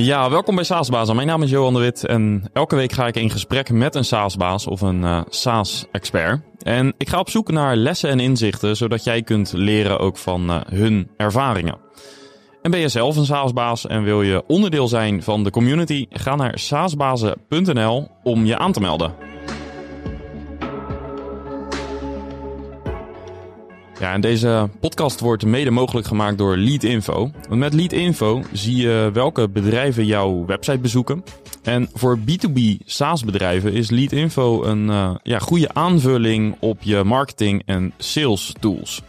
Ja, welkom bij SaaSbazen. Mijn naam is Johan de Wit en elke week ga ik in gesprek met een SaaSbaas of een uh, SaaS-expert. En ik ga op zoek naar lessen en inzichten, zodat jij kunt leren ook van uh, hun ervaringen. En ben je zelf een SaaSbaas en wil je onderdeel zijn van de community? Ga naar saasbazen.nl om je aan te melden. Ja, en deze podcast wordt mede mogelijk gemaakt door Leadinfo. Want met Leadinfo zie je welke bedrijven jouw website bezoeken. En voor B2B SaaS bedrijven is Leadinfo een uh, ja, goede aanvulling op je marketing en sales tools.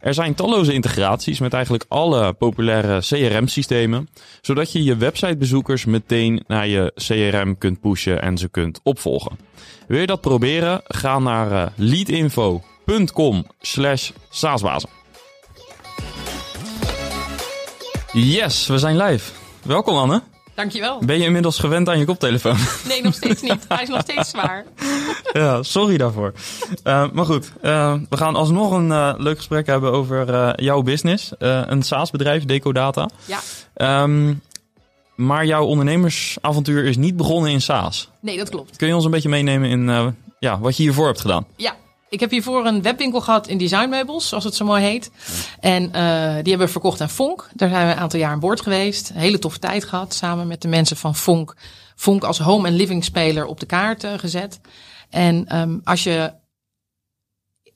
Er zijn talloze integraties met eigenlijk alle populaire CRM-systemen, zodat je je websitebezoekers meteen naar je CRM kunt pushen en ze kunt opvolgen. Wil je dat proberen? Ga naar uh, leadinfo.com slash saasbazen. Yes, we zijn live. Welkom Anne. Dankjewel. Ben je inmiddels gewend aan je koptelefoon? Nee, nog steeds niet. Hij is nog steeds zwaar. ja, sorry daarvoor. Uh, maar goed, uh, we gaan alsnog een uh, leuk gesprek hebben over jouw business. een SaaS-bedrijf, Decodata. Ja. Um, maar jouw ondernemersavontuur is niet begonnen in SaaS. Nee, dat klopt. Kun je ons een beetje meenemen in ja, wat je hiervoor hebt gedaan? Ja, ik heb hiervoor een webwinkel gehad in designmeubels, zoals het zo mooi heet. En uh, die hebben we verkocht aan Fonk. Daar zijn we een aantal jaar aan boord geweest. Hele toffe tijd gehad, samen met de mensen van Fonk. Fonk als home en living speler op de kaart gezet. En um, als je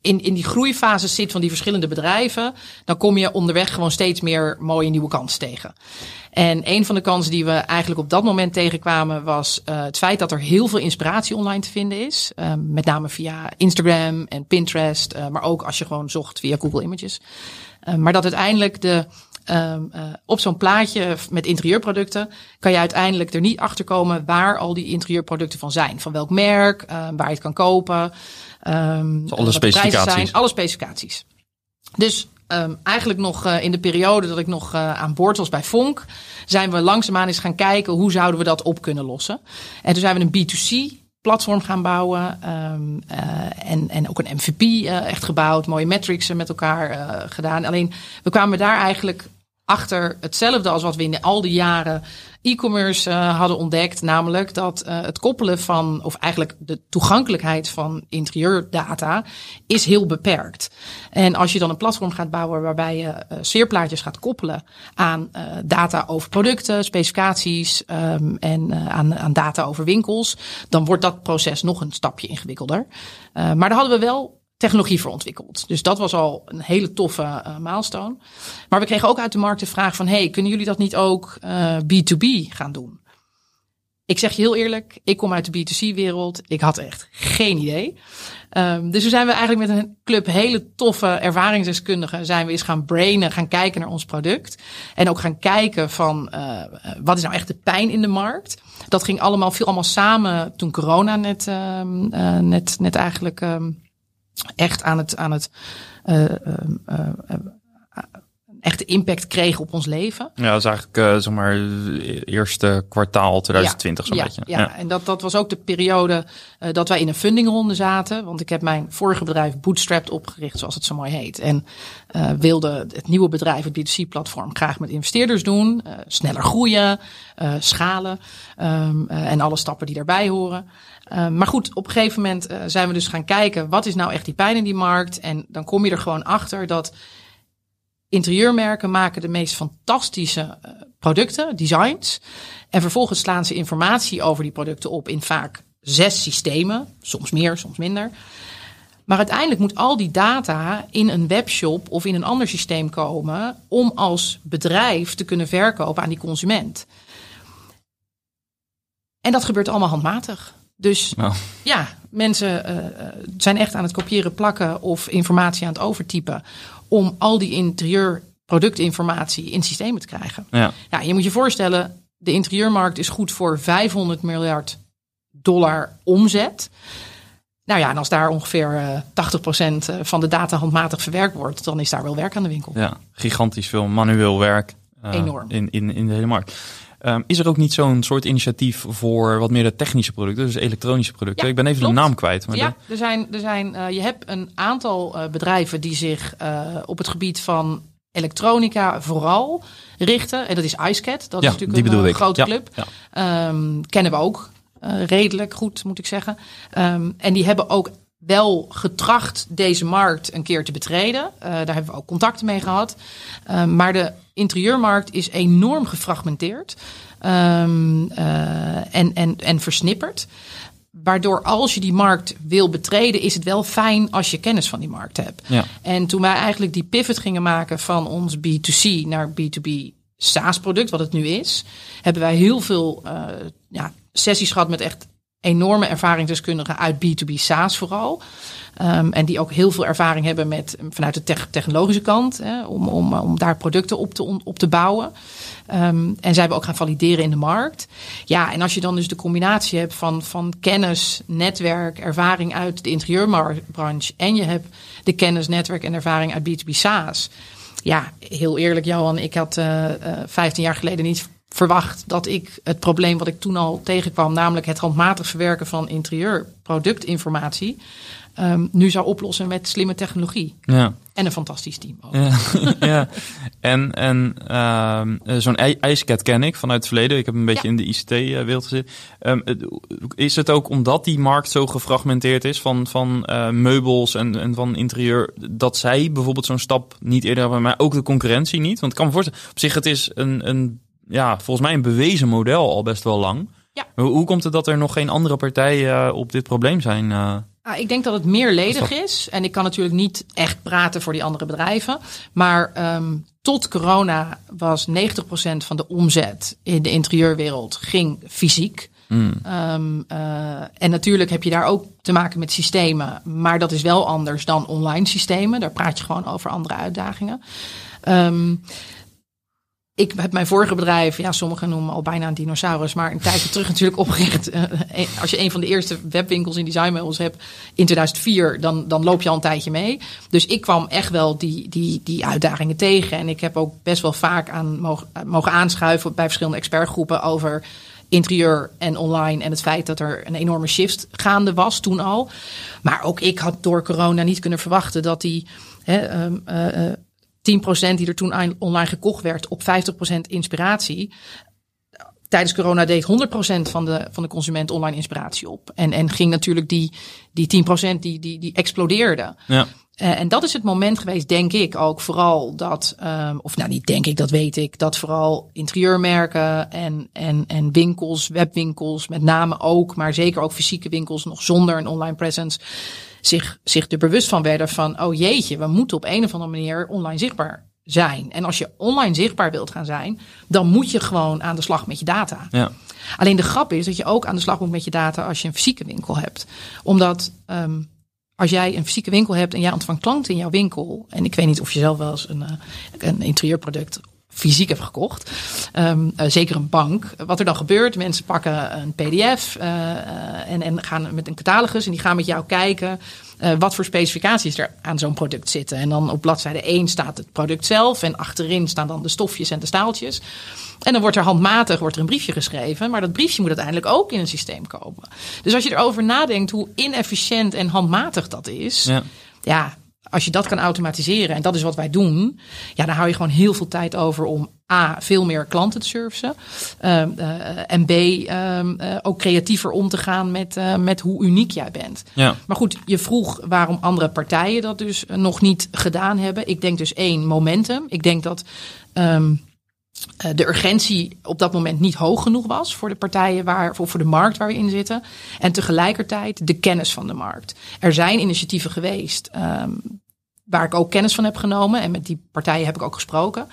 in, in die groeifase zit van die verschillende bedrijven, dan kom je onderweg gewoon steeds meer mooie nieuwe kansen tegen. En een van de kansen die we eigenlijk op dat moment tegenkwamen was uh, het feit dat er heel veel inspiratie online te vinden is. Uh, met name via Instagram en Pinterest, uh, maar ook als je gewoon zocht via Google Images. maar dat uiteindelijk de uh, op zo'n plaatje met interieurproducten kan je uiteindelijk er niet achter komen waar al die interieurproducten van zijn. Van welk merk, waar je het kan kopen. Um, alle specificaties. Zijn, alle specificaties. Dus um, eigenlijk nog uh, in de periode dat ik nog aan boord was bij Fonk, zijn we langzaamaan eens gaan kijken hoe zouden we dat op kunnen lossen. En toen zijn we een B2C platform gaan bouwen. Um, uh, en, en ook een MVP uh, echt gebouwd. Mooie metrics met elkaar uh, gedaan. Alleen we kwamen daar eigenlijk achter hetzelfde als wat we in al die jaren e-commerce uh, hadden ontdekt. Namelijk dat uh, het koppelen van, of eigenlijk de toegankelijkheid van interieurdata is heel beperkt. En als je dan een platform gaat bouwen waarbij je uh, sfeerplaatjes gaat koppelen aan data over producten, specificaties um, en aan, aan data over winkels, dan wordt dat proces nog een stapje ingewikkelder. maar daar hadden we wel technologie voor ontwikkeld. Dus dat was al een hele toffe uh, milestone. Maar we kregen ook uit de markt de vraag van... hey, kunnen jullie dat niet ook uh, B2B gaan doen? Ik zeg je heel eerlijk, ik kom uit de B2C-wereld. Ik had echt geen idee. Um, dus toen zijn we eigenlijk met een club hele toffe ervaringsdeskundigen... zijn we eens gaan brainen, gaan kijken naar ons product. En ook gaan kijken van uh, wat is nou echt de pijn in de markt. Dat ging allemaal, viel allemaal samen toen corona net, um, net, net eigenlijk... Um, echt aan het, aan het uh, uh, echte impact kreeg op ons leven. Ja, dat is eigenlijk uh, zeg maar eerste kwartaal 2020 ja, zo'n ja, beetje. Ja, ja, en dat, dat was ook de periode uh, dat wij in een fundingronde zaten. Want ik heb mijn vorige bedrijf Bootstrapped opgericht, zoals het zo mooi heet. En uh, wilde het nieuwe bedrijf, het B2C-platform, graag met investeerders doen. sneller groeien, schalen um, en alle stappen die daarbij horen. Uh, maar goed, op een gegeven moment uh, zijn we dus gaan kijken, wat is nou echt die pijn in die markt? En dan kom je er gewoon achter dat interieurmerken maken de meest fantastische uh, producten, designs. En vervolgens slaan ze informatie over die producten op in vaak zes systemen. Soms meer, soms minder. Maar uiteindelijk moet al die data in een webshop of in een ander systeem komen om als bedrijf te kunnen verkopen aan die consument. En dat gebeurt allemaal handmatig. Dus nou. ja, mensen uh, zijn echt aan het kopiëren, plakken of informatie aan het overtypen. Om al die interieurproductinformatie in systemen te krijgen. Ja. ja, je moet je voorstellen, de interieurmarkt is goed voor 500 miljard dollar omzet. Nou ja, en als daar ongeveer uh, 80% van de data handmatig verwerkt wordt, dan is daar wel werk aan de winkel. Ja, gigantisch veel manueel werk. Uh, Enorm. In, in, in de hele markt. Um, is er ook niet zo'n soort initiatief voor wat meer de technische producten, dus elektronische producten? Ja, ik ben even klopt. de naam kwijt. Maar ja, de... er zijn, er zijn, uh, je hebt een aantal uh, bedrijven die zich uh, op het gebied van elektronica vooral richten. En dat is IceCat. Dat Ja, is natuurlijk die een eh, grote club. Ehm, kennen we ook eh, redelijk goed, moet ik zeggen. Ehm, en die hebben ook wel getracht deze markt een keer te betreden. Eh, daar hebben we ook contacten mee gehad. Ehm, maar de interieurmarkt is enorm gefragmenteerd ehm, eh, en, en, en versnipperd. Waardoor als je die markt wil betreden, is het wel fijn als je kennis van die markt hebt. Ja. En toen wij eigenlijk die pivot gingen maken van ons B2C naar B2B SaaS-product, wat het nu is, hebben wij heel veel eh, ja, sessies gehad met echt enorme ervaringsdeskundigen uit B2B SaaS vooral. Ehm, en die ook heel veel ervaring hebben met vanuit de tech- technologische kant, hè, om, om, om daar producten op te, op te bouwen. Ehm, en zij hebben ook gaan valideren in de markt. Ja, en als je dan dus de combinatie hebt van, van kennis, netwerk, ervaring uit de interieurbranche en je hebt de kennis, netwerk en ervaring uit B2B SaaS. Ja, heel eerlijk, Johan, ik had eh eh 15 jaar geleden niet verwacht dat ik het probleem wat ik toen al tegenkwam, namelijk het handmatig verwerken van interieurproductinformatie, ehm, nu zou oplossen met slimme technologie. Ja. En een fantastisch team ook. Ja, ja. en, en ehm, eh, zo'n i- ijscat ken ik vanuit het verleden. Ik heb een beetje Ja. in de ICT-wereld gezeten. Ehm, is het ook omdat die markt zo gefragmenteerd is van, van eh, meubels en, en van interieur, dat zij bijvoorbeeld zo'n stap niet eerder hebben, maar ook de concurrentie niet? Want ik kan me voorstellen, op zich het is een, een ja, volgens mij een bewezen model al best wel lang. Ja. Hoe, hoe komt het dat er nog geen andere partijen eh, op dit probleem zijn? eh? Ah, ik denk dat het meerledig is. En ik kan natuurlijk niet echt praten voor die andere bedrijven. Maar ehm, tot corona was 90% van de omzet in de interieurwereld ging fysiek. Ehm, eh, en natuurlijk heb je daar ook te maken met systemen. Maar dat is wel anders dan online systemen. Daar praat je gewoon over andere uitdagingen. Ehm, ik heb mijn vorige bedrijf, ja, sommigen noemen al bijna een dinosaurus, maar een tijdje terug natuurlijk opgericht. Eh, eh, als je een van de eerste webwinkels in designmeubels hebt in 2004, dan, dan loop je al een tijdje mee. Dus ik kwam echt wel die, die, die uitdagingen tegen. En ik heb ook best wel vaak aan mogen, eh, mogen aanschuiven bij verschillende expertgroepen over interieur en online en het feit dat er een enorme shift gaande was toen al. Maar ook ik had door corona niet kunnen verwachten dat die ehm, eh, eh, 10% die er toen online gekocht werd op 50% inspiratie. Tijdens corona deed 100% van de, van de consument online inspiratie op. En, en ging natuurlijk die, die 10% die, die, die explodeerde. ja. Eh, en dat is het moment geweest, denk ik ook, vooral dat, ehm, of nou niet denk ik, dat weet ik, dat vooral interieurmerken en, en, en winkels, webwinkels met name ook, maar zeker ook fysieke winkels nog zonder een online presence, zich, zich er bewust van werden van, oh jeetje, we moeten op een of andere manier online zichtbaar zijn. En als je online zichtbaar wilt gaan zijn, dan moet je gewoon aan de slag met je data. Ja. Alleen de grap is dat je ook aan de slag moet met je data als je een fysieke winkel hebt. Omdat ehm, als jij een fysieke winkel hebt en jij ontvangt klanten in jouw winkel. En ik weet niet of je zelf wel eens een, eh, een interieurproduct fysiek hebt gekocht. Ehm, eh, zeker een bank. Wat er dan gebeurt, mensen pakken een pdf eh, eh, en, en gaan met een catalogus en die gaan met jou kijken wat voor specificaties er aan zo'n product zitten. En dan op bladzijde 1 staat het product zelf en achterin staan dan de stofjes en de staaltjes. En dan wordt er handmatig wordt er een briefje geschreven, maar dat briefje moet uiteindelijk ook in een systeem komen. Dus als je erover nadenkt hoe inefficiënt en handmatig dat is, Ja. ja, als je dat kan automatiseren, en dat is wat wij doen, ja, dan hou je gewoon heel veel tijd over om A, veel meer klanten te servicen. ehm, eh, en B, ehm, eh, ook creatiever om te gaan met, eh, met hoe uniek jij bent. Ja. Maar goed, je vroeg waarom andere partijen dat dus nog niet gedaan hebben. Ik denk dus één, momentum. Ik denk dat ehm, eh, de urgentie op dat moment niet hoog genoeg was voor de partijen waar, of voor de markt waar we in zitten. En tegelijkertijd de kennis van de markt. Er zijn initiatieven geweest waar ik ook kennis van heb genomen. En met die partijen heb ik ook gesproken.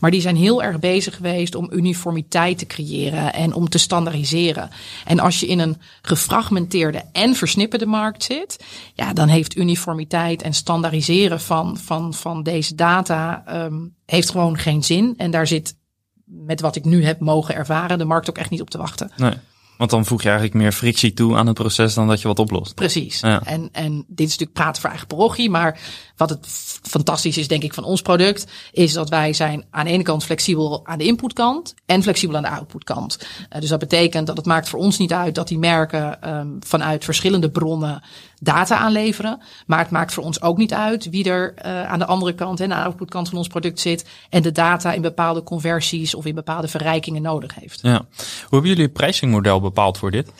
Maar die zijn heel erg bezig geweest om uniformiteit te creëren en om te standaardiseren. En als je in een gefragmenteerde en versnipperde markt zit, ja, dan heeft uniformiteit en standaardiseren van, van, van deze data ehm, heeft gewoon geen zin. En daar zit, met wat ik nu heb mogen ervaren, de markt ook echt niet op te wachten. Nee. Want dan voeg je eigenlijk meer frictie toe aan het proces dan dat je wat oplost. Precies. En, en dit is natuurlijk praten voor eigen parochie. Maar wat het fantastisch is, denk ik, van ons product, is dat wij zijn aan de ene kant flexibel aan de inputkant en flexibel aan de outputkant. Uh, dus dat betekent dat het maakt voor ons niet uit dat die merken um, vanuit verschillende bronnen data aanleveren. Maar het maakt voor ons ook niet uit wie er uh, aan de andere kant, en aan de outputkant van ons product zit en de data in bepaalde conversies of in bepaalde verrijkingen nodig heeft. Ja. Hoe hebben jullie het pricingmodel bepaald voor dit?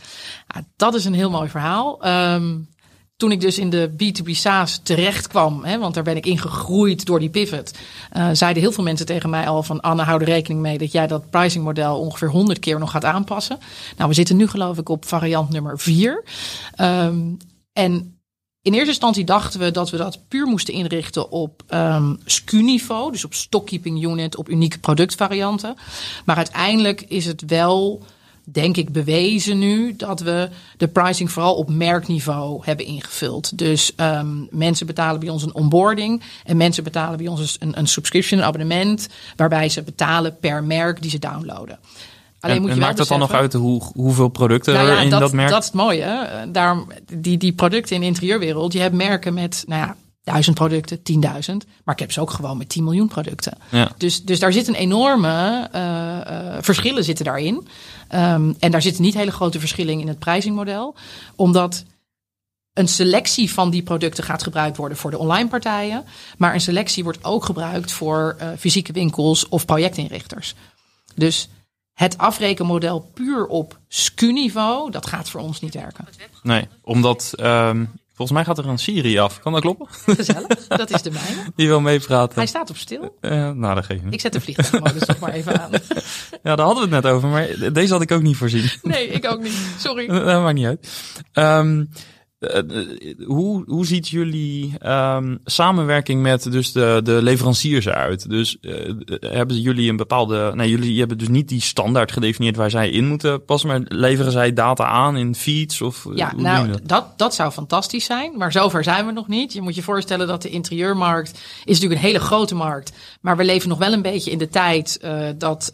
Dat is een heel mooi verhaal. Um, toen ik dus in de B2B SaaS terecht kwam, hè, want daar ben ik ingegroeid door die pivot, uh, zeiden heel veel mensen tegen mij al van Anne, hou er rekening mee dat jij dat pricingmodel ongeveer 100 keer nog gaat aanpassen. Nou, we zitten nu geloof ik op variant nummer 4. Um, en in eerste instantie dachten we dat we dat puur moesten inrichten op um, SKU-niveau, dus op stockkeeping unit, op unieke productvarianten. Maar uiteindelijk is het wel denk ik, bewezen nu dat we de pricing vooral op merkniveau hebben ingevuld. Dus um, mensen betalen bij ons een onboarding en mensen betalen bij ons een, een subscription, een abonnement, waarbij ze betalen per merk die ze downloaden. Alleen en, moet je en maakt dat dan nog uit hoe, hoeveel producten nou ja, er in dat, dat merk? Dat is het mooie. Daarom, die, die producten in de interieurwereld, je hebt merken met, nou ja, duizend producten, 10.000. Maar ik heb ze ook gewoon met 10 miljoen producten. Ja. Dus, dus daar zitten enorme uh, uh, verschillen zitten daarin. Um, en daar zitten niet hele grote verschillen in het prijzingmodel. Omdat een selectie van die producten gaat gebruikt worden voor de online partijen. Maar een selectie wordt ook gebruikt voor uh, fysieke winkels of projectinrichters. Dus het afrekenmodel puur op SKU-niveau, dat gaat voor ons niet werken. Nee, omdat um, Volgens mij gaat er een Siri af. Kan dat kloppen? Gezellig. Dat is de mijne. Die wil meepraten. Hij staat op stil. Uh, nou, dat geeft niet. Ik zet de vliegtuigmodus nog maar even aan. ja, daar hadden we het net over. Maar deze had ik ook niet voorzien. Nee, ik ook niet. Sorry. dat maakt niet uit. Um, uh, hoe, hoe ziet jullie um, samenwerking met dus de, de leveranciers eruit? Dus uh, hebben jullie een bepaalde. Nee, jullie hebben dus niet die standaard gedefinieerd waar zij in moeten passen, maar leveren zij data aan in feeds? Of, ja, nou, dat? dat? Dat, zou fantastisch zijn, maar zover zijn we nog niet. Je moet je voorstellen dat de interieurmarkt is natuurlijk een hele grote markt, maar we leven nog wel een beetje in de tijd uh, dat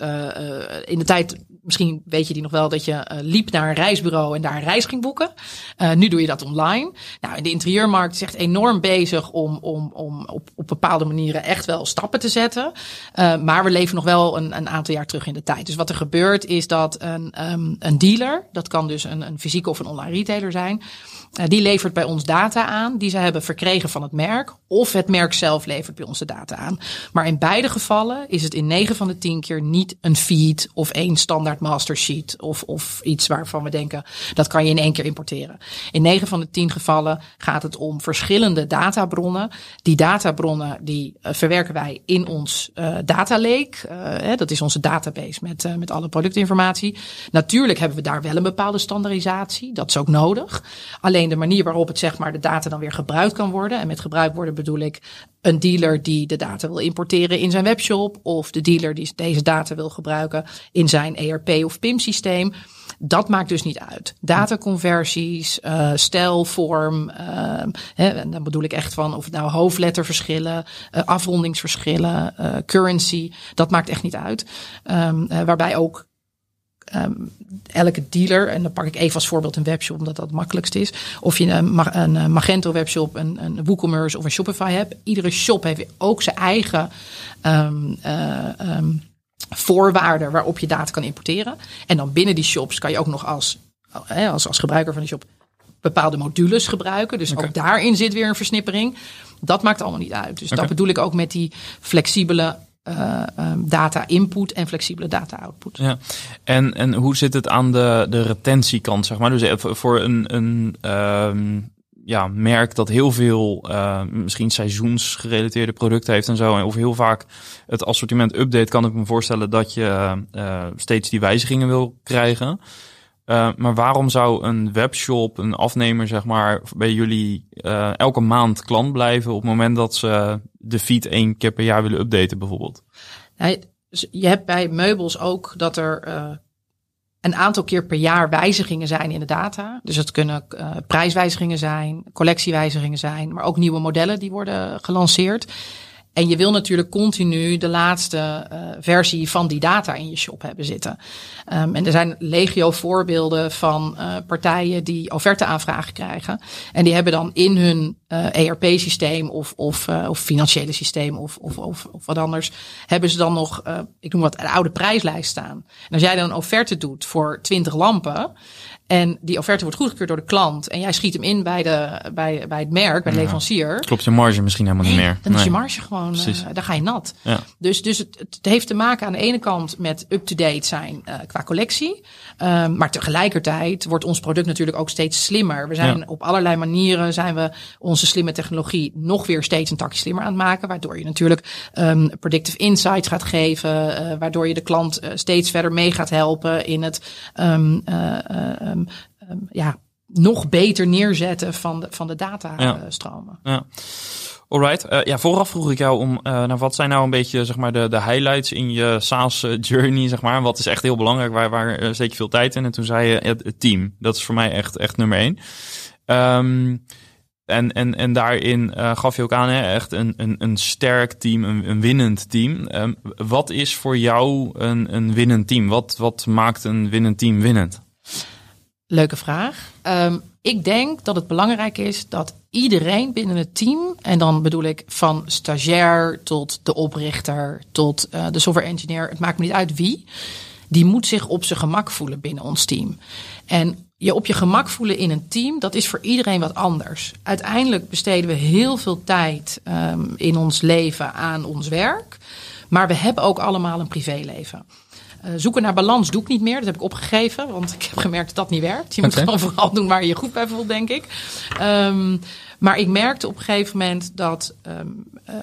in de tijd misschien weet je die nog wel, dat je uh, liep naar een reisbureau en daar een reis ging boeken. Uh, nu doe je dat online. Nou, de interieurmarkt is echt enorm bezig om, om, om op, op bepaalde manieren echt wel stappen te zetten. Uh, maar we leven nog wel een, een aantal jaar terug in de tijd. Dus wat er gebeurt is dat een, um, een dealer, dat kan dus een, een fysieke of een online retailer zijn, die levert bij ons data aan die ze hebben verkregen van het merk. Of het merk zelf levert bij ons de data aan. Maar in beide gevallen is het in 9 van de 10 keer niet een feed of één standaard master sheet. Of, of iets waarvan we denken dat kan je in één keer importeren. In 9 van de 10 gevallen gaat het om verschillende databronnen. Die databronnen die uh, verwerken wij in ons uh, data lake. dat is onze database met, met alle productinformatie. Natuurlijk hebben we daar wel een bepaalde standaardisatie. Dat is ook nodig. Alleen de manier waarop het zeg maar de data dan weer gebruikt kan worden. En met gebruikt worden bedoel ik een dealer die de data wil importeren in zijn webshop. Of de dealer die deze data wil gebruiken in zijn ERP of PIM systeem. Dat maakt dus niet uit. Dataconversies, uh, stijl, vorm. Uh, hè, en dan bedoel ik echt van of het nou hoofdletterverschillen, uh, afrondingsverschillen, uh, currency. Dat maakt echt niet uit. Um, waarbij ook um, elke dealer, en dan pak ik even als voorbeeld een webshop, omdat dat het makkelijkst is. Of je een, een Magento webshop, een, een WooCommerce of een Shopify hebt. Iedere shop heeft ook zijn eigen um, uh, um, voorwaarden waarop je data kan importeren. En dan binnen die shops kan je ook nog als, als, als gebruiker van die shop bepaalde modules gebruiken. Dus okay. ook daarin zit weer een versnippering. Dat maakt allemaal niet uit. Dus okay. dat bedoel ik ook met die flexibele uh, um, data input en flexibele data output. Ja. En, en hoe zit het aan de, de retentiekant, zeg maar? Dus voor een, een um, ja, merk dat heel veel uh, misschien seizoensgerelateerde producten heeft en zo, of heel vaak het assortiment update, kan ik me voorstellen dat je uh, steeds die wijzigingen wil krijgen. Uh, maar waarom zou een webshop, een afnemer, zeg maar, bij jullie uh, elke maand klant blijven op het moment dat ze de feed één keer per jaar willen updaten, bijvoorbeeld? Ja, je hebt bij meubels ook dat er uh, een aantal keer per jaar wijzigingen zijn in de data. Dus het kunnen prijswijzigingen zijn, collectiewijzigingen zijn, maar ook nieuwe modellen die worden gelanceerd. En je wil natuurlijk continu de laatste uh, versie van die data in je shop hebben zitten. Um, en er zijn legio voorbeelden van uh, partijen die offerte-aanvragen krijgen. En die hebben dan in hun ERP-systeem of, of, of financiële systeem of, of, of, of, wat anders, hebben ze dan nog, ik noem wat, een oude prijslijst staan. En als jij dan een offerte doet voor 20 lampen, en die offerte wordt goedgekeurd door de klant. En jij schiet hem in bij, de, bij, bij het merk, bij de leverancier. Klopt je marge misschien helemaal niet meer. Dan is je marge gewoon, uh, daar ga je nat. Ja. Dus, dus het, het, heeft te maken aan de ene kant met up-to-date zijn uh, qua collectie. Um, maar tegelijkertijd wordt ons product natuurlijk ook steeds slimmer. We zijn ja. op allerlei manieren zijn we onze slimme technologie nog weer steeds een takje slimmer aan het maken. Waardoor je natuurlijk um, predictive insights gaat geven. Uh, waardoor je de klant steeds verder mee gaat helpen in het um, um, ja, nog beter neerzetten van de, van de datastromen. Ja. ja. Alright. Uh, ja, vooraf vroeg ik jou om, uh, nou, wat zijn nou een beetje zeg maar, de, de highlights in je SaaS journey, zeg maar. Wat is echt heel belangrijk, waar, waar steek je veel tijd in? En toen zei je het, het, team. Dat is voor mij echt, echt nummer één. Um, en, en, en daarin gaf je ook aan, hè, echt een, een, een sterk team, een, een winnend team. Um, wat is voor jou een, een winnend team? Wat, wat maakt een winnend team winnend? Leuke vraag. Um, ik denk dat het belangrijk is dat iedereen binnen het team, en dan bedoel ik van stagiair tot de oprichter tot uh, de software engineer, het maakt me niet uit wie, die moet zich op zijn gemak voelen binnen ons team. En je op je gemak voelen in een team, dat is voor iedereen wat anders. Uiteindelijk besteden we heel veel tijd um, in ons leven aan ons werk, maar we hebben ook allemaal een privéleven. Uh, zoeken naar balans doe ik niet meer. Dat heb ik opgegeven, want ik heb gemerkt dat dat niet werkt. Je moet gewoon vooral doen waar je je goed bij voelt, denk ik. Um, maar ik merkte op een gegeven moment dat um, uh,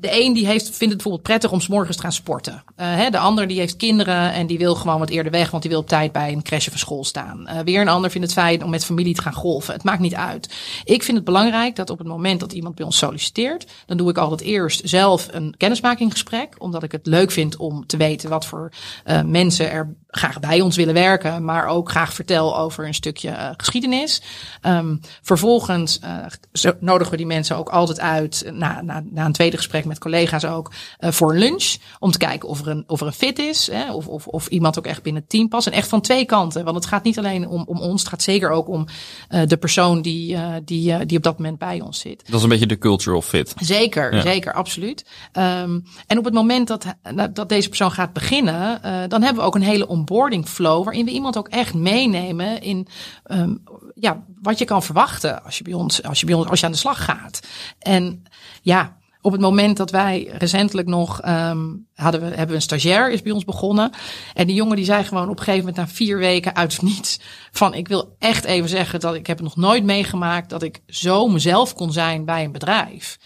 de een die heeft, vindt het bijvoorbeeld prettig om s morgens te gaan sporten. Uh, hè, de ander die heeft kinderen en die wil gewoon wat eerder weg, want die wil op tijd bij een crèche van school staan. Uh, weer een ander vindt het fijn om met familie te gaan golven. Het maakt niet uit. Ik vind het belangrijk dat op het moment dat iemand bij ons solliciteert, dan doe ik altijd eerst zelf een kennismakinggesprek, omdat ik het leuk vind om te weten wat voor uh, mensen er graag bij ons willen werken, maar ook graag vertel over een stukje uh, geschiedenis. Um, vervolgens uh, nodigen we die mensen ook altijd uit na, na, na een tweede gesprek met collega's ook uh, voor een lunch. Om te kijken of er een, of er een fit is. Hè, of, of, of iemand ook echt binnen het team past. En echt van twee kanten. Want het gaat niet alleen om, om ons. Het gaat zeker ook om de persoon die, die, die op dat moment bij ons zit. Dat is een beetje de cultural fit. Zeker, ja. zeker, absoluut. Um, en op het moment dat, dat deze persoon gaat beginnen, dan hebben we ook een hele onboarding flow, waarin we iemand ook echt meenemen in um, ja, wat je kan verwachten als je bij ons, als je bij ons, als je aan de slag gaat. En ja, op het moment dat wij recentelijk nog um, hadden we, hebben een stagiair is bij ons begonnen. En die jongen die zei gewoon op een gegeven moment na vier weken uit niets van ik wil echt even zeggen dat ik heb nog nooit meegemaakt dat ik zo mezelf kon zijn bij een bedrijf.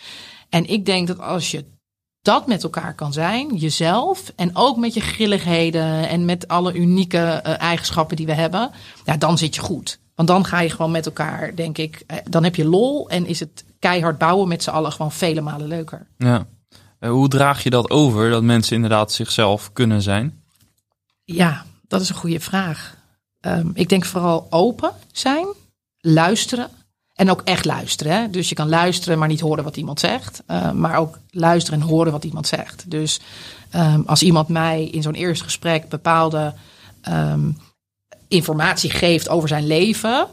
En ik denk dat als je dat met elkaar kan zijn, jezelf en ook met je grilligheden en met alle unieke uh, eigenschappen die we hebben, ja, dan zit je goed. Want dan ga je gewoon met elkaar, denk ik, uh, dan heb je lol en is het keihard bouwen met z'n allen gewoon vele malen leuker. Ja. Uh, hoe draag je dat over, dat mensen inderdaad zichzelf kunnen zijn? Ja, dat is een goede vraag. Um, ik denk vooral open zijn, luisteren en ook echt luisteren. Hè? Dus je kan luisteren, maar niet horen wat iemand zegt. Uh, maar ook luisteren en horen wat iemand zegt. Dus um, als iemand mij in zo'n eerste gesprek bepaalde um, informatie geeft over zijn leven.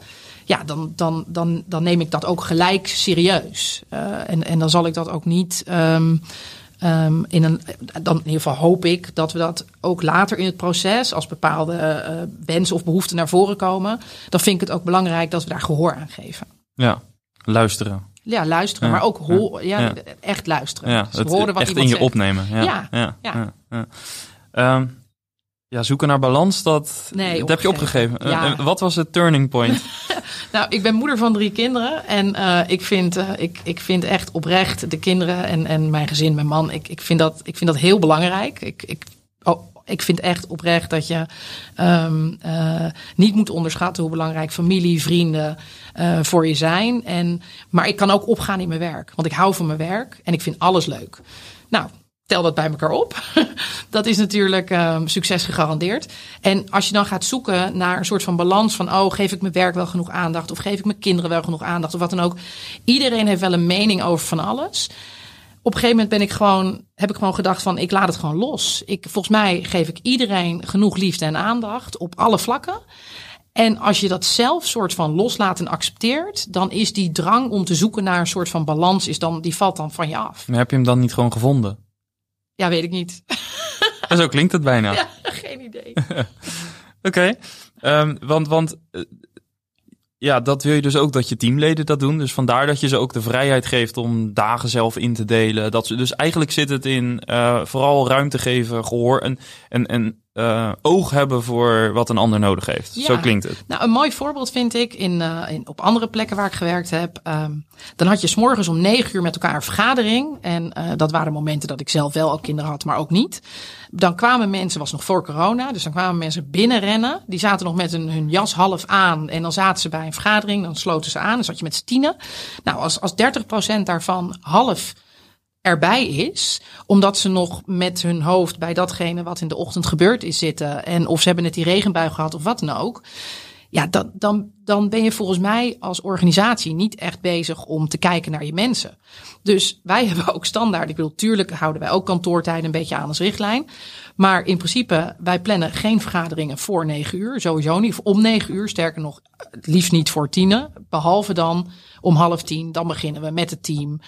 Ja, dan, dan, dan, dan neem ik dat ook gelijk serieus. Uh, en, en dan zal ik dat ook niet. Um, in een, dan in ieder geval hoop ik dat we dat ook later in het proces, als bepaalde uh, wensen of behoeften naar voren komen, dan vind ik het ook belangrijk dat we daar gehoor aan geven. Ja, luisteren. Ja, luisteren, ja, maar ook ho ja, ja, echt luisteren. Ja, dus het, horen wat echt in je zegt. opnemen. Ja, ja, ja. ja, ja. Um, ja, zoeken naar balans, dat, nee, dat heb je opgegeven. Ja. Uh, wat was het turning point? nou, ik ben moeder van drie kinderen. En uh, ik, vind, uh, ik, ik vind echt oprecht de kinderen en, en mijn gezin, mijn man, ik, ik, vind dat, ik vind dat heel belangrijk. Ik, ik, oh, ik vind echt oprecht dat je um, uh, niet moet onderschatten hoe belangrijk familie, vrienden uh, voor je zijn. En, maar ik kan ook opgaan in mijn werk, want ik hou van mijn werk en ik vind alles leuk. Nou, tel dat bij elkaar op. dat is natuurlijk um, succes gegarandeerd. En als je dan gaat zoeken naar een soort van balans van, oh, geef ik mijn werk wel genoeg aandacht of geef ik mijn kinderen wel genoeg aandacht of wat dan ook. Iedereen heeft wel een mening over van alles. Op een gegeven moment ben ik gewoon, heb ik gewoon gedacht van ik laat het gewoon los. Ik, volgens mij geef ik iedereen genoeg liefde en aandacht op alle vlakken. En als je dat zelf soort van loslaat en accepteert, dan is die drang om te zoeken naar een soort van balans, is dan, die valt dan van je af. Maar heb je hem dan niet gewoon gevonden? Ja, weet ik niet. En zo klinkt het bijna. Ja, geen idee. Oké, Ehm, want, want eh, ja, dat wil je dus ook dat je teamleden dat doen. Dus vandaar dat je ze ook de vrijheid geeft om dagen zelf in te delen. Dat ze, dus eigenlijk zit het in eh, vooral ruimte geven, gehoor en, en, en eh, oog hebben voor wat een ander nodig heeft. Ja. Zo klinkt het. Nou, een mooi voorbeeld vind ik in, eh, in, op andere plekken waar ik gewerkt heb. ehm, dan had je s'morgens om negen uur met elkaar een vergadering. En eh, dat waren momenten dat ik zelf wel ook kinderen had, maar ook niet. Dan kwamen mensen, was nog voor corona, dus dan kwamen mensen binnenrennen. Die zaten nog met hun, hun jas half aan. En dan zaten ze bij een vergadering, dan sloten ze aan. Dan zat je met z'n tienen. Nou, als, als 30% daarvan half erbij is, omdat ze nog met hun hoofd bij datgene wat in de ochtend gebeurd is zitten. En of ze hebben net die regenbui gehad of wat dan ook. Ja, dan, dan, dan ben je volgens mij als organisatie niet echt bezig om te kijken naar je mensen. Dus wij hebben ook standaard. Ik bedoel, tuurlijk houden wij ook kantoortijden een beetje aan als richtlijn. Maar in principe, wij plannen geen vergaderingen voor negen uur. Sowieso niet. Of om negen uur. Sterker nog, het liefst niet voor tienen. Behalve dan om half tien. Dan beginnen we met het team.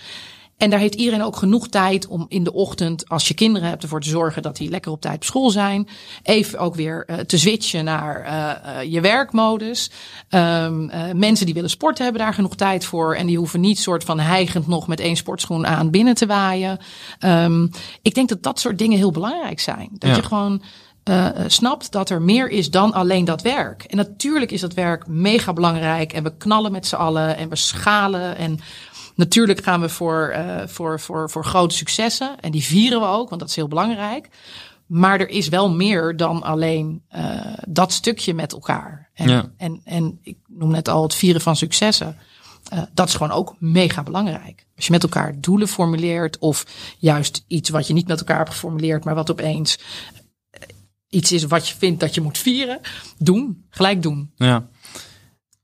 En daar heeft iedereen ook genoeg tijd om in de ochtend, als je kinderen hebt, ervoor te zorgen dat die lekker op tijd op school zijn. Even ook weer uh, te switchen naar uh, uh, je werkmodus. Um, mensen die willen sporten hebben daar genoeg tijd voor. En die hoeven niet soort van hijgend nog met één sportschoen aan binnen te waaien. Um, ik denk dat dat soort dingen heel belangrijk zijn. Dat Ja. je gewoon uh, snapt dat er meer is dan alleen dat werk. En natuurlijk is dat werk mega belangrijk. En we knallen met z'n allen en we schalen. En natuurlijk gaan we voor, uh, voor, voor, voor grote successen. En die vieren we ook, want dat is heel belangrijk. Maar er is wel meer dan alleen uh, dat stukje met elkaar. En, Ja. en, en ik noem net al het vieren van successen. Uh, dat is gewoon ook mega belangrijk. Als je met elkaar doelen formuleert, of juist iets wat je niet met elkaar hebt geformuleerd, maar wat opeens eh, iets is wat je vindt dat je moet vieren, doen. Gelijk doen. Ja.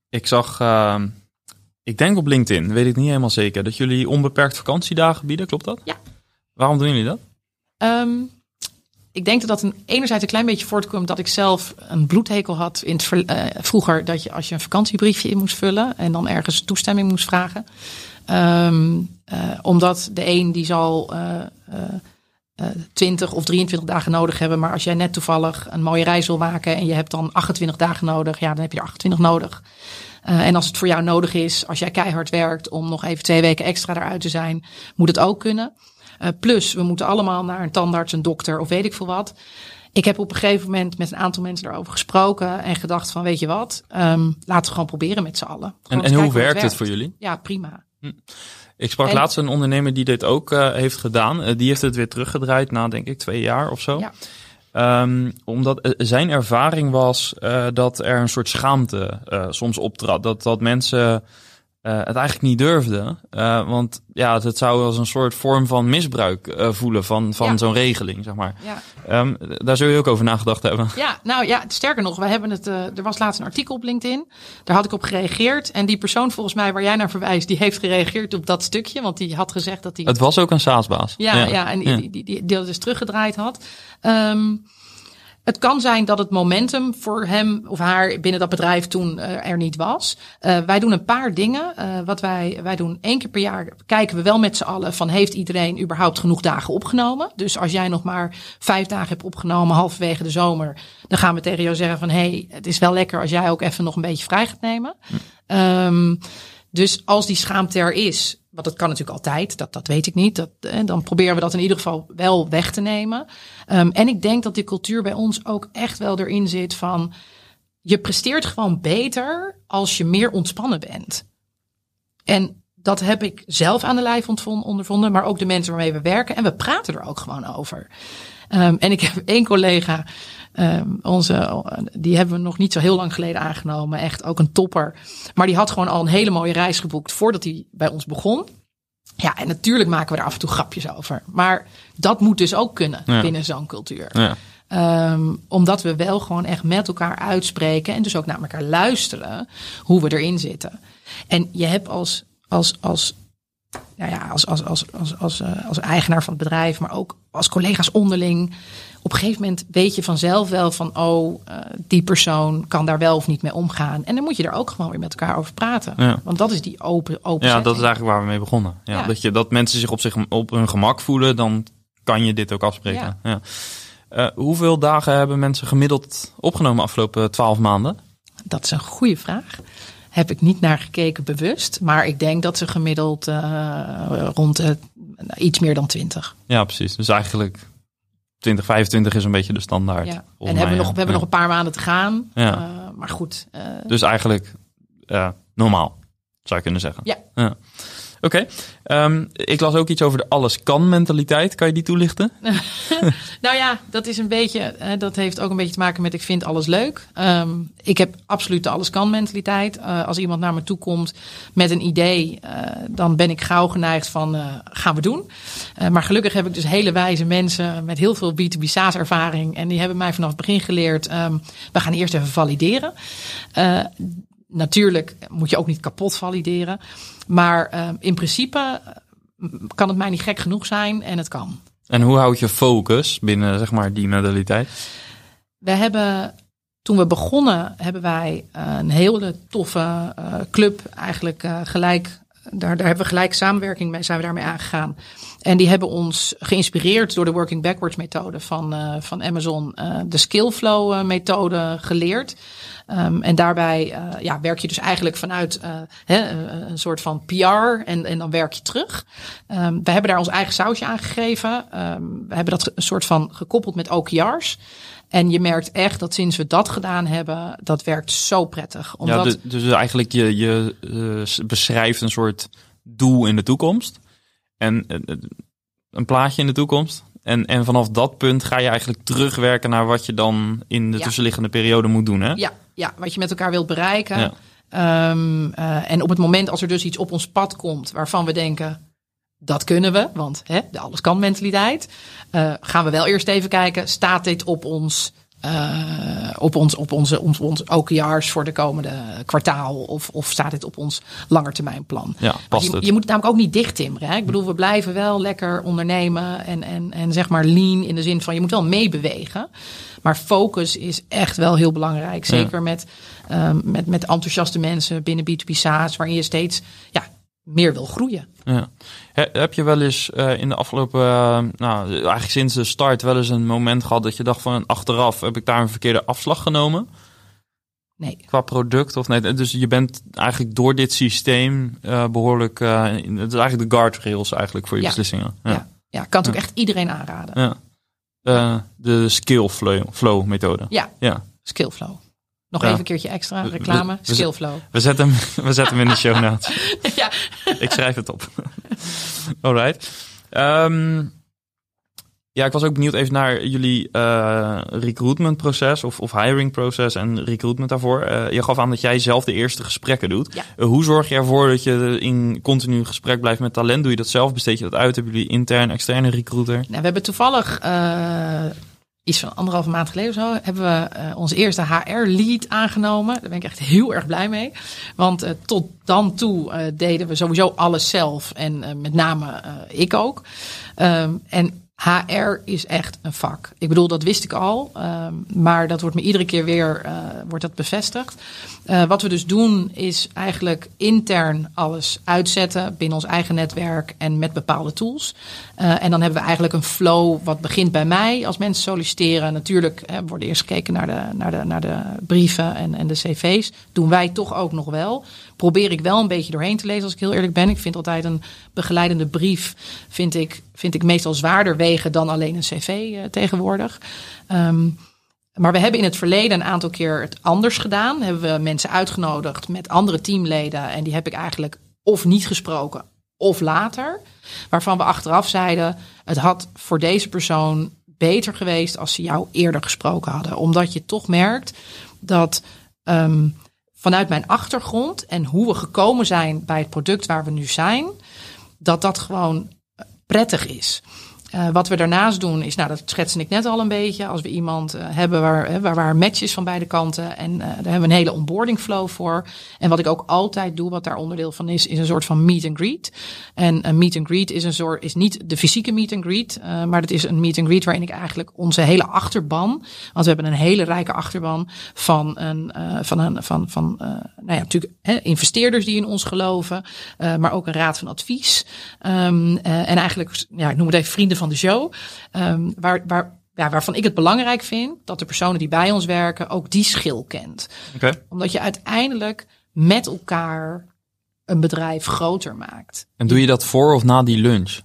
Ik zag, uh, ik denk op LinkedIn, weet ik niet helemaal zeker, dat jullie onbeperkt vakantiedagen bieden, klopt dat? Ja. Waarom doen jullie dat? Um, ik denk dat dat een, enerzijds een klein beetje voortkomt dat ik zelf een bloedhekel had in het uh, vroeger dat je als je een vakantiebriefje in moest vullen en dan ergens toestemming moest vragen. Um, uh, omdat de een die zal uh, uh, 20 of 23 dagen nodig hebben, maar als jij net toevallig een mooie reis wil maken en je hebt dan 28 dagen nodig, ja, dan heb je er 28 nodig. Uh, en als het voor jou nodig is, als jij keihard werkt om nog even twee weken extra eruit te zijn, moet het ook kunnen. Uh, plus, we moeten allemaal naar een tandarts, een dokter of weet ik veel wat. Ik heb op een gegeven moment met een aantal mensen daarover gesproken en gedacht van, weet je wat, um, laten we gewoon proberen met z'n allen. En, en hoe werkt het, voor jullie? Ja, prima. Hm. Ik sprak en, laatst een ondernemer die dit ook uh, heeft gedaan. Uh, die heeft het weer teruggedraaid na, denk ik, twee jaar of zo. Ja. Um, omdat zijn ervaring was uh, dat er een soort schaamte uh, soms optrad. Dat, dat mensen uh, het eigenlijk niet durfden. Uh, want ja, het zou als een soort vorm van misbruik uh, voelen van, van ja. zo'n regeling, zeg maar. Ja. Um, daar zul je ook over nagedacht hebben. Ja, nou ja, sterker nog, we hebben het. er was laatst een artikel op LinkedIn. Daar had ik op gereageerd. En die persoon volgens mij waar jij naar verwijst, die heeft gereageerd op dat stukje. Want die had gezegd dat hij. Het was ook een SaaS-baas. Ja, ja, ja, en die, die, die, die, die dat dus teruggedraaid had. Um, het kan zijn dat het momentum voor hem of haar binnen dat bedrijf toen uh, er niet was. Uh, wij doen een paar dingen. Uh, wat wij, wij doen één keer per jaar kijken we wel met z'n allen van heeft iedereen überhaupt genoeg dagen opgenomen. Dus als jij nog maar vijf dagen hebt opgenomen halverwege de zomer, dan gaan we tegen jou zeggen van hé, hey, het is wel lekker als jij ook even nog een beetje vrij gaat nemen. Hm. Um, dus als die schaamte er is, want dat kan natuurlijk altijd, dat, dat weet ik niet. Dat, eh, dan proberen we dat in ieder geval wel weg te nemen. Um, en ik denk dat die cultuur bij ons ook echt wel erin zit van... je presteert gewoon beter als je meer ontspannen bent. En dat heb ik zelf aan de lijf ondervonden, maar ook de mensen waarmee we werken. En we praten er ook gewoon over. Um, en ik heb één collega, um, onze, die hebben we nog niet zo heel lang geleden aangenomen. Echt ook een topper. Maar die had gewoon al een hele mooie reis geboekt voordat hij bij ons begon. Ja, en natuurlijk maken we er af en toe grapjes over. Maar dat moet dus ook kunnen ja. binnen zo'n cultuur. Ja. Um, omdat we wel gewoon echt met elkaar uitspreken en dus ook naar elkaar luisteren hoe we erin zitten. En je hebt als, als, als nou ja, als, als, als, als, als, uh, als eigenaar van het bedrijf, maar ook als collega's onderling. Op een gegeven moment weet je vanzelf wel van, oh, uh, die persoon kan daar wel of niet mee omgaan. En dan moet je er ook gewoon weer met elkaar over praten. Ja. Want dat is die open, open Ja, setting. dat is eigenlijk waar we mee begonnen. Ja, Ja. Dat, je, dat mensen zich op, zich op hun gemak voelen, dan kan je dit ook afspreken. Ja. Eh, hoeveel dagen hebben mensen gemiddeld opgenomen afgelopen twaalf maanden? Dat is een goede vraag. Heb ik niet naar gekeken bewust. Maar ik denk dat ze gemiddeld uh, rond uh, iets meer dan 20. Ja, precies. Dus eigenlijk 20, 25 is een beetje de standaard. Ja. En hebben we, nog, ja. we hebben nog een paar maanden te gaan. Ja. Uh, maar goed. Dus eigenlijk eh, normaal, zou je kunnen zeggen. Ja. Oké, Ehm, ik las ook iets over de alles kan mentaliteit. Kan je die toelichten? Nou ja, dat is een beetje, eh, dat heeft ook een beetje te maken met ik vind alles leuk. Ehm, ik heb absoluut de alles kan mentaliteit. Uh, als iemand naar me toe komt met een idee, uh, dan ben ik gauw geneigd van gaan we doen. maar gelukkig heb ik dus hele wijze mensen met heel veel B2B SaaS ervaring. En die hebben mij vanaf het begin geleerd, um, we gaan eerst even valideren. Natuurlijk moet je ook niet kapot valideren. Maar uh, in principe kan het mij niet gek genoeg zijn en het kan. En hoe houd je focus binnen zeg maar, die modaliteit? We hebben, toen we begonnen, hebben wij een hele toffe uh, club eigenlijk uh, gelijk. Daar, daar hebben we gelijk samenwerking mee, zijn we daarmee aangegaan. En die hebben ons geïnspireerd door de Working Backwards methode van, uh, van Amazon, de Skillflow methode geleerd. Um, en daarbij uh, ja, werk je dus eigenlijk vanuit uh, hè, een soort van PR en, en dan werk je terug. Um, we hebben daar ons eigen sausje aan gegeven. Um, we hebben dat een soort van gekoppeld met OKR's. En je merkt echt dat sinds we dat gedaan hebben, dat werkt zo prettig. Omdat... Ja, dus, eigenlijk je, je uh, beschrijft een soort doel in de toekomst. En een plaatje in de toekomst. En, en vanaf dat punt ga je eigenlijk terugwerken naar wat je dan in de Ja. tussenliggende periode moet doen. Hè? Ja, ja, wat je met elkaar wilt bereiken. Ja. Ehm, eh, en op het moment als er dus iets op ons pad komt waarvan we denken, dat kunnen we, want hè, de alles kan mentaliteit. eh, gaan we wel eerst even kijken, staat dit op ons, eh, op ons, op onze, ons, ons OKR's voor de komende kwartaal? Of, of staat dit op ons langetermijnplan? Ja, past je, je moet het namelijk ook niet dicht timmeren. Hè? Ik bedoel, we blijven wel lekker ondernemen en, en, en zeg maar lean in de zin van je moet wel meebewegen. Maar focus is echt wel heel belangrijk. Zeker met, um, met, met enthousiaste mensen binnen B2B SaaS, waarin je steeds ja, meer wil groeien. Ja. He- heb je wel eens uh, in de afgelopen, uh, nou eigenlijk sinds de start, wel eens een moment gehad dat je dacht van achteraf heb ik daar een verkeerde afslag genomen? Nee. Qua product of nee? Dus je bent eigenlijk door dit systeem uh, behoorlijk, in, het is eigenlijk de guardrails eigenlijk voor je Ja. beslissingen. Ja, ja. kan het ook echt iedereen aanraden. Ja. De skill flow, flow methode. Ja. ja. Skillflow. Nog Ja. even een keertje extra reclame. we- we- Skillflow. We zetten hem, we zetten hem in de show notes. ja. Ik schrijf het op. Alright. Ehm, ja, ik was ook benieuwd even naar jullie eh recruitment proces of, of hiring proces en recruitment daarvoor. Eh, je gaf aan dat jij zelf de eerste gesprekken doet. Ja. Eh, hoe zorg je ervoor dat je in continu gesprek blijft met talent? Doe je dat zelf? Besteed je dat uit? Hebben jullie intern, externe recruiter? Nou, we hebben toevallig iets van anderhalve maand geleden of zo, hebben we uh, onze eerste HR-lead aangenomen. Daar ben ik echt heel erg blij mee. Want uh, tot dan toe uh, deden we sowieso alles zelf en met name ik ook. Um, en HR is echt een vak. Ik bedoel, dat wist ik al, um, maar dat wordt me iedere keer weer uh, wordt dat bevestigd. Uh, wat we dus doen is eigenlijk intern alles uitzetten binnen ons eigen netwerk en met bepaalde tools. Uh, en dan hebben we eigenlijk een flow wat begint bij mij als mensen solliciteren. Natuurlijk hè, wordt eerst gekeken naar de, naar de, naar de brieven en, en de cv's. Doen wij toch ook nog wel. Probeer ik wel een beetje doorheen te lezen als ik heel eerlijk ben. Ik vind altijd een begeleidende brief vind ik, vind ik meestal zwaarder wegen dan alleen een cv uh, tegenwoordig. Um, maar we hebben in het verleden een aantal keer het anders gedaan. Hebben we mensen uitgenodigd met andere teamleden. En die heb ik eigenlijk of niet gesproken of later. Waarvan we achteraf zeiden: het had voor deze persoon beter geweest als ze jou eerder gesproken hadden. Omdat je toch merkt dat um, vanuit mijn achtergrond en hoe we gekomen zijn bij het product waar we nu zijn, dat dat gewoon prettig is. Uh, wat we daarnaast doen is, nou dat schetste ik net al een beetje. Als we iemand uh, hebben waar, waar, waar matches van beide kanten. En daar hebben we een hele onboarding flow voor. En wat ik ook altijd doe, wat daar onderdeel van is, is een soort van meet and greet. En een meet and greet is een soort, is niet de fysieke meet and greet. maar dat is een meet and greet waarin ik eigenlijk onze hele achterban. Want we hebben een hele rijke achterban van een, van een, van, van, nou ja, natuurlijk hè, investeerders die in ons geloven. maar ook een raad van advies. Um, en eigenlijk, ja, ik noem het even vrienden van de show. Um, waar, waar, ja, waarvan ik het belangrijk vind dat de personen die bij ons werken ook die schil kent. Okay. Omdat je uiteindelijk met elkaar een bedrijf groter maakt. En doe je dat voor of na die lunch?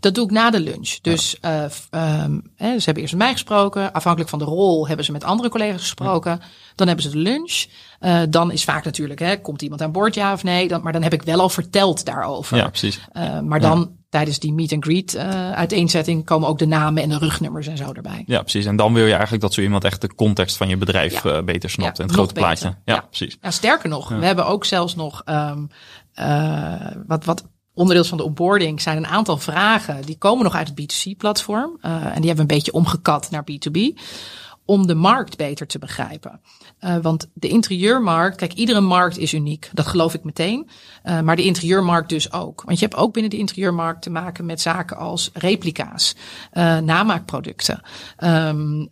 Dat doe ik na de lunch. Dus ja. uh, um, hè, ze hebben eerst met mij gesproken. Afhankelijk van de rol hebben ze met andere collega's gesproken. Ja. Dan hebben ze de lunch. Uh, dan is vaak natuurlijk, hè, komt iemand aan boord, ja of nee? Dan, maar dan heb ik wel al verteld daarover. Ja, precies. Uh, maar dan tijdens die meet and greet uh, uiteenzetting komen ook de namen en de rugnummers en zo erbij. Ja, precies. En dan wil je eigenlijk dat zo iemand echt de context van je bedrijf ja. uh, beter snapt ja, en het grote beter. plaatje. Ja, ja, precies. Ja, sterker nog, we hebben ook zelfs nog um, uh, wat, wat onderdeel van de onboarding zijn een aantal vragen die komen nog uit het B2C-platform en die hebben we een beetje omgekat naar B2B om de markt beter te begrijpen. Uh, want de interieurmarkt, kijk, iedere markt is uniek. Dat geloof ik meteen. Uh, maar de interieurmarkt dus ook. Want je hebt ook binnen de interieurmarkt te maken met zaken als replica's, uh, namaakproducten. Um,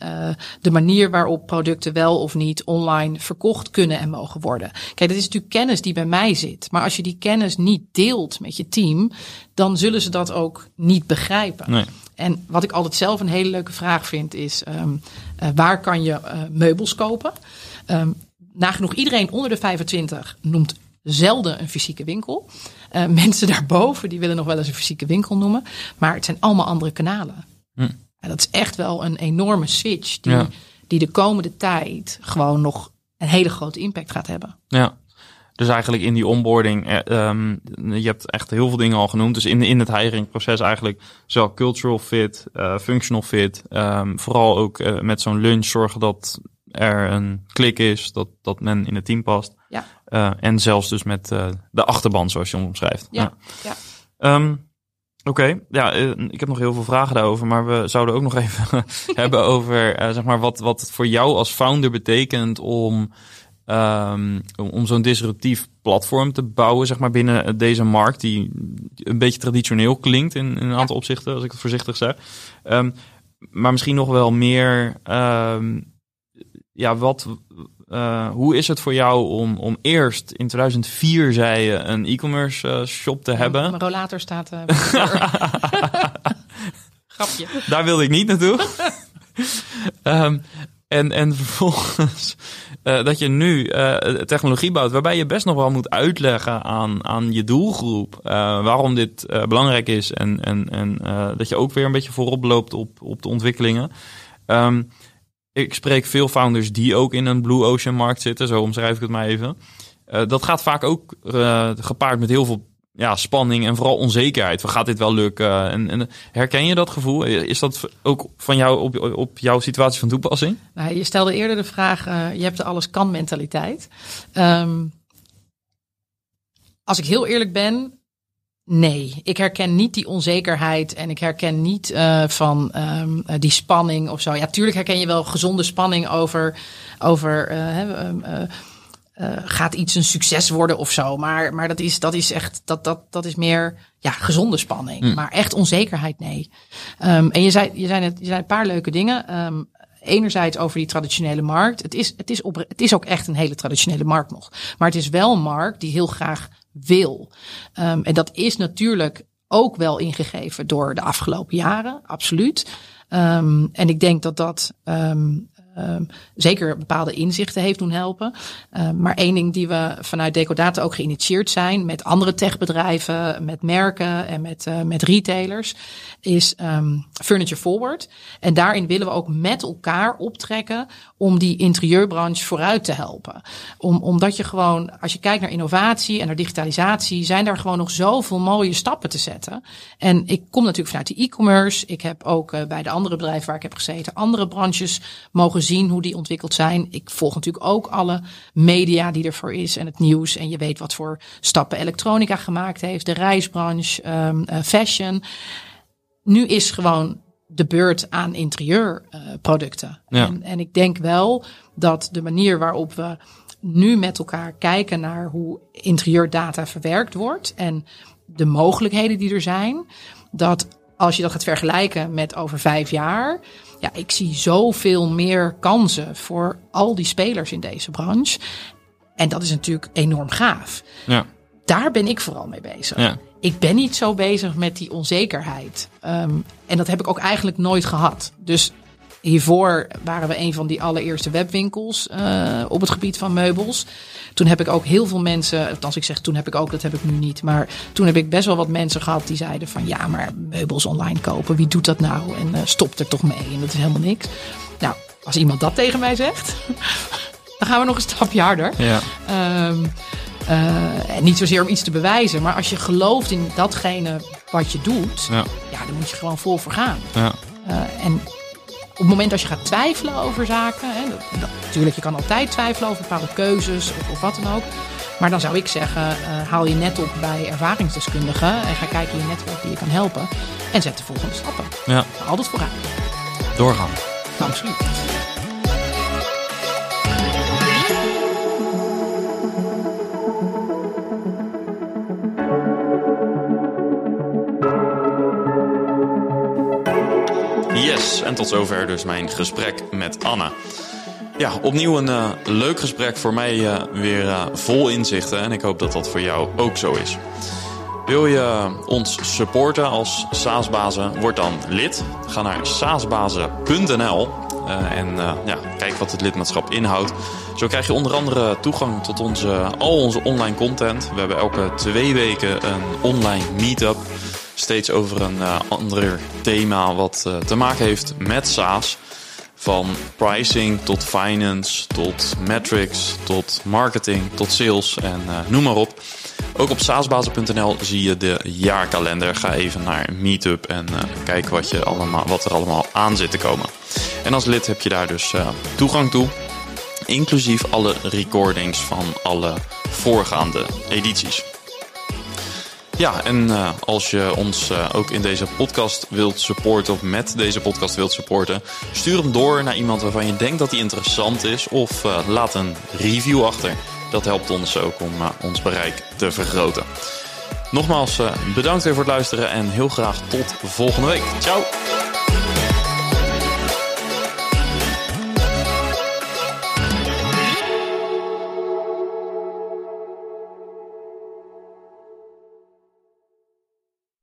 de manier waarop producten wel of niet online verkocht kunnen en mogen worden. Kijk, dat is natuurlijk kennis die bij mij zit. Maar als je die kennis niet deelt met je team, dan zullen ze dat ook niet begrijpen. Nee. En wat ik altijd zelf een hele leuke vraag vind is: um, uh, waar kan je uh, meubels kopen? Um, nagenoeg iedereen onder de 25 noemt zelden een fysieke winkel. Uh, mensen daarboven die willen nog wel eens een fysieke winkel noemen. Maar het zijn allemaal andere kanalen. Hm. En dat is echt wel een enorme switch die, ja. die de komende tijd gewoon nog een hele grote impact gaat hebben. Ja. Dus eigenlijk in die onboarding, um, je hebt echt heel veel dingen al genoemd. Dus in, in het hiringproces eigenlijk zowel cultural fit, uh, functional fit. Um, vooral ook uh, met zo'n lunch zorgen dat er een klik is, dat, dat men in het team past. Ja. Uh, en zelfs dus met de achterban, zoals je hem omschrijft. Ja, ja. ja. Um, Oké, okay. ja, ik heb nog heel veel vragen daarover, maar we zouden ook nog even hebben over, zeg maar, wat, wat het voor jou als founder betekent om Um, om zo'n disruptief platform te bouwen, zeg maar, binnen deze markt, die een beetje traditioneel klinkt in, in een aantal ja. opzichten, als ik het voorzichtig zeg. Um, maar misschien nog wel meer, um, ja, wat, uh, hoe is het voor jou om, om eerst in 2004, zei je, een e-commerce uh, shop te ja, hebben? Mijn rollator staat. Uh, Grapje. Daar wilde ik niet naartoe. en, en vervolgens uh, dat je nu uh, technologie bouwt waarbij je best nog wel moet uitleggen aan, aan je doelgroep uh, waarom dit belangrijk is en, en, en dat je ook weer een beetje voorop loopt op, op de ontwikkelingen. Um, ik spreek veel founders die ook in een blue ocean markt zitten, zo omschrijf ik het maar even. dat gaat vaak ook gepaard met heel veel ja, spanning en vooral onzekerheid. Van gaat dit wel lukken? En, en, herken je dat gevoel? Is dat ook van jou op, op jouw situatie van toepassing? Nou, je stelde eerder de vraag: uh, je hebt de alles kan mentaliteit. Um, als ik heel eerlijk ben, nee. Ik herken niet die onzekerheid en ik herken niet uh, van um, die spanning of zo. Ja, tuurlijk herken je wel gezonde spanning over. over uh, uh, gaat iets een succes worden of zo. Maar, maar dat, is, dat is echt, dat, dat, dat is meer ja, gezonde spanning. Mm. Maar echt onzekerheid, nee. Um, en je zei, je, zei net, je zei een paar leuke dingen. Um, enerzijds over die traditionele markt. Het is, het, is op, het is ook echt een hele traditionele markt nog. Maar het is wel een markt die heel graag wil. Um, en dat is natuurlijk ook wel ingegeven door de afgelopen jaren, absoluut. Um, en ik denk dat dat um, um, zeker bepaalde inzichten heeft doen helpen. Uh, maar één ding die we vanuit Decodata ook geïnitieerd zijn met andere techbedrijven, met merken en met, uh, met retailers, is um, Furniture Forward. En daarin willen we ook met elkaar optrekken om die interieurbranche vooruit te helpen. Om, omdat je gewoon, als je kijkt naar innovatie en naar digitalisatie, zijn daar gewoon nog zoveel mooie stappen te zetten. En ik kom natuurlijk vanuit de e-commerce. Ik heb ook uh, bij de andere bedrijven waar ik heb gezeten andere branches mogen zien hoe die ontwikkeld zijn. Ik volg natuurlijk ook alle media die ervoor is en het nieuws. En je weet wat voor stappen elektronica gemaakt heeft, de reisbranche, um, uh, fashion. nu is gewoon de beurt aan interieurproducten. Ja. En, en ik denk wel dat de manier waarop we nu met elkaar kijken naar hoe interieurdata verwerkt wordt en de mogelijkheden die er zijn, dat als je dat gaat vergelijken met over vijf jaar, ja, ik zie zoveel meer kansen voor al die spelers in deze branche. En dat is natuurlijk enorm gaaf. Ja. Daar ben ik vooral mee bezig. Ja. Ik ben niet zo bezig met die onzekerheid. Ehm, en dat heb ik ook eigenlijk nooit gehad. Dus hiervoor waren we een van die allereerste webwinkels uh, op het gebied van meubels. Toen heb ik ook heel veel mensen, althans ik zeg toen heb ik ook, dat heb ik nu niet. Maar toen heb ik best wel wat mensen gehad die zeiden van ja, maar meubels online kopen, wie doet dat nou? En uh, stop er toch mee en dat is helemaal niks. Nou, als iemand dat tegen mij zegt, dan gaan we nog een stapje harder. Ja. Um, uh, en niet zozeer om iets te bewijzen, maar als je gelooft in datgene wat je doet, Ja. ja dan moet je gewoon vol voor gaan. Ja. Uh, en op het moment dat je gaat twijfelen over zaken, hè, dat, natuurlijk, je kan altijd twijfelen over bepaalde keuzes of, of wat dan ook. Maar dan zou ik zeggen, uh, haal je net op bij ervaringsdeskundigen en ga kijken in je netwerk die je kan helpen. En zet de volgende stappen. Ja. Altijd vooruit. Doorgaan. Nou, absoluut. En tot zover dus mijn gesprek met Anne. Ja, opnieuw een uh, leuk gesprek voor mij uh, weer uh, vol inzichten en ik hoop dat dat voor jou ook zo is. Wil je ons supporten als SaaSbazen? Word dan lid. Ga naar saasbazen.nl en ja, kijk wat het lidmaatschap inhoudt. Zo krijg je onder andere toegang tot onze, al onze online content. We hebben elke twee weken een online meetup steeds over een uh, ander thema wat uh, te maken heeft met SaaS. Van pricing tot finance, tot metrics, tot marketing, tot sales en uh, noem maar op. Ook op saasbazen.nl zie je de jaarkalender. Ga even naar Meetup en kijk wat, je allemaal, wat er allemaal aan zit te komen. En als lid heb je daar dus toegang toe. Inclusief alle recordings van alle voorgaande edities. Ja, en uh, als je ons uh, ook in deze podcast wilt supporten of met deze podcast wilt supporten, stuur hem door naar iemand waarvan je denkt dat hij interessant is of uh, laat een review achter. Dat helpt ons ook om ons bereik te vergroten. Nogmaals, bedankt weer voor het luisteren en heel graag tot volgende week. Ciao!